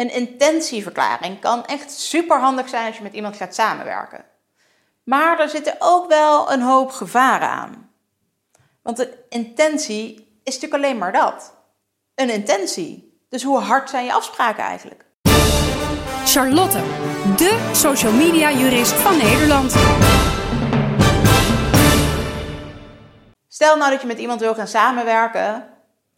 Een intentieverklaring kan echt super handig zijn als je met iemand gaat samenwerken. Maar er zitten ook wel een hoop gevaren aan. Want een intentie is natuurlijk alleen maar dat. Een intentie. Dus hoe hard zijn je afspraken eigenlijk? Charlotte, de social media jurist van Nederland. Stel nou dat je met iemand wil gaan samenwerken,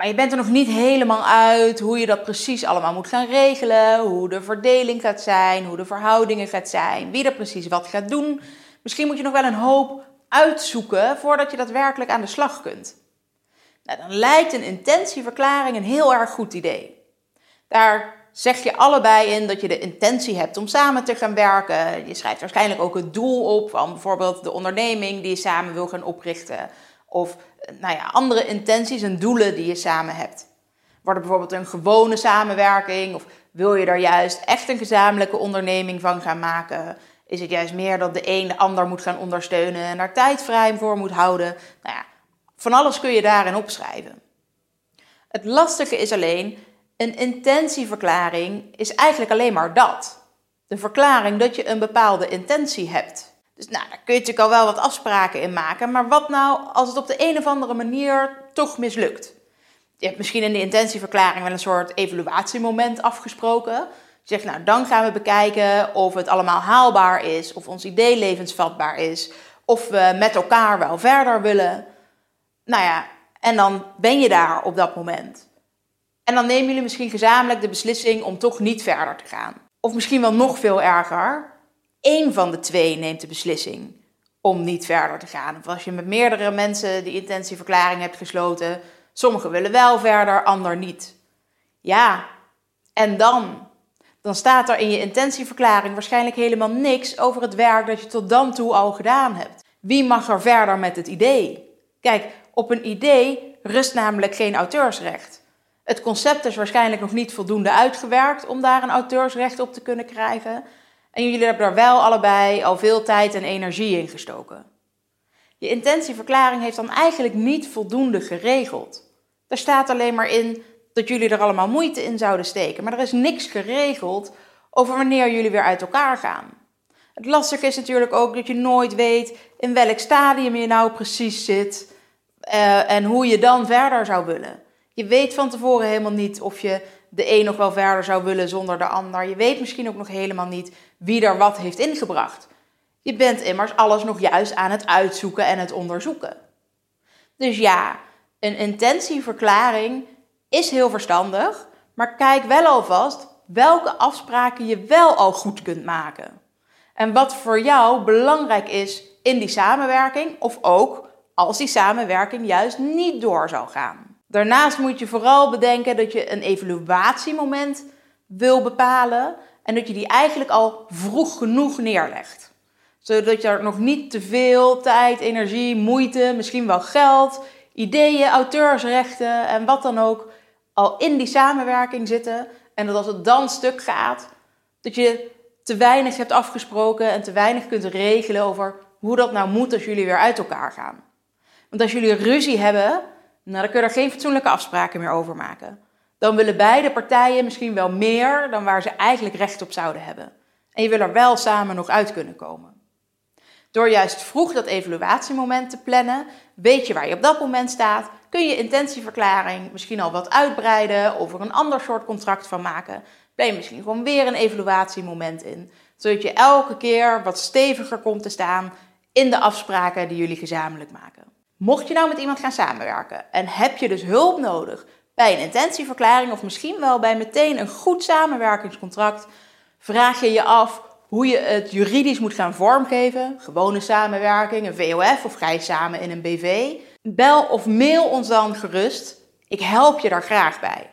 maar je bent er nog niet helemaal uit hoe je dat precies allemaal moet gaan regelen, hoe de verdeling gaat zijn, hoe de verhoudingen gaat zijn, wie er precies wat gaat doen. Misschien moet je nog wel een hoop uitzoeken voordat je daadwerkelijk aan de slag kunt. Nou, dan lijkt een intentieverklaring een heel erg goed idee. Daar zeg je allebei in dat je de intentie hebt om samen te gaan werken. Je schrijft waarschijnlijk ook het doel op van bijvoorbeeld de onderneming die je samen wil gaan oprichten. Of nou ja, andere intenties en doelen die je samen hebt. Wordt het bijvoorbeeld een gewone samenwerking? Of wil je er juist echt een gezamenlijke onderneming van gaan maken? Is het juist meer dat de een de ander moet gaan ondersteunen en daar tijd vrij voor moet houden? Nou ja, van alles kun je daarin opschrijven. Het lastige is alleen, een intentieverklaring is eigenlijk alleen maar dat. De verklaring dat je een bepaalde intentie hebt. Dus nou, daar kun je natuurlijk al wel wat afspraken in maken. Maar wat nou als het op de een of andere manier toch mislukt? Je hebt misschien in de intentieverklaring wel een soort evaluatiemoment afgesproken. Je zegt, nou, dan gaan we bekijken of het allemaal haalbaar is, of ons idee levensvatbaar is, of we met elkaar wel verder willen. Nou ja, en dan ben je daar op dat moment. En dan nemen jullie misschien gezamenlijk de beslissing om toch niet verder te gaan. Of misschien wel nog veel erger, één van de twee neemt de beslissing om niet verder te gaan. Of als je met meerdere mensen die intentieverklaring hebt gesloten, sommigen willen wel verder, ander niet. Ja, en dan? Dan staat er in je intentieverklaring waarschijnlijk helemaal niks over het werk dat je tot dan toe al gedaan hebt. Wie mag er verder met het idee? Kijk, op een idee rust namelijk geen auteursrecht. Het concept is waarschijnlijk nog niet voldoende uitgewerkt om daar een auteursrecht op te kunnen krijgen. En jullie hebben daar wel allebei al veel tijd en energie in gestoken. Je intentieverklaring heeft dan eigenlijk niet voldoende geregeld. Er staat alleen maar in dat jullie er allemaal moeite in zouden steken, maar er is niks geregeld over wanneer jullie weer uit elkaar gaan. Het lastige is natuurlijk ook dat je nooit weet in welk stadium je nou precies zit uh, en hoe je dan verder zou willen. Je weet van tevoren helemaal niet of je de een nog wel verder zou willen zonder de ander. Je weet misschien ook nog helemaal niet wie er wat heeft ingebracht. Je bent immers alles nog juist aan het uitzoeken en het onderzoeken. Dus ja, een intentieverklaring is heel verstandig, maar kijk wel alvast welke afspraken je wel al goed kunt maken. En wat voor jou belangrijk is in die samenwerking, of ook als die samenwerking juist niet door zou gaan. Daarnaast moet je vooral bedenken dat je een evaluatiemoment wil bepalen en dat je die eigenlijk al vroeg genoeg neerlegt. Zodat je er nog niet te veel tijd, energie, moeite, misschien wel geld, ideeën, auteursrechten en wat dan ook al in die samenwerking zitten. En dat als het dan stuk gaat, dat je te weinig hebt afgesproken en te weinig kunt regelen over hoe dat nou moet als jullie weer uit elkaar gaan. Want als jullie ruzie hebben, nou, dan kun je er geen fatsoenlijke afspraken meer over maken. Dan willen beide partijen misschien wel meer dan waar ze eigenlijk recht op zouden hebben. En je wil er wel samen nog uit kunnen komen. Door juist vroeg dat evaluatiemoment te plannen, weet je waar je op dat moment staat, kun je intentieverklaring misschien al wat uitbreiden of er een ander soort contract van maken. Plan je misschien gewoon weer een evaluatiemoment in, zodat je elke keer wat steviger komt te staan in de afspraken die jullie gezamenlijk maken. Mocht je nou met iemand gaan samenwerken en heb je dus hulp nodig bij een intentieverklaring of misschien wel bij meteen een goed samenwerkingscontract, vraag je je af hoe je het juridisch moet gaan vormgeven. Gewone samenwerking, een VOF of ga samen in een BV? Bel of mail ons dan gerust. Ik help je daar graag bij.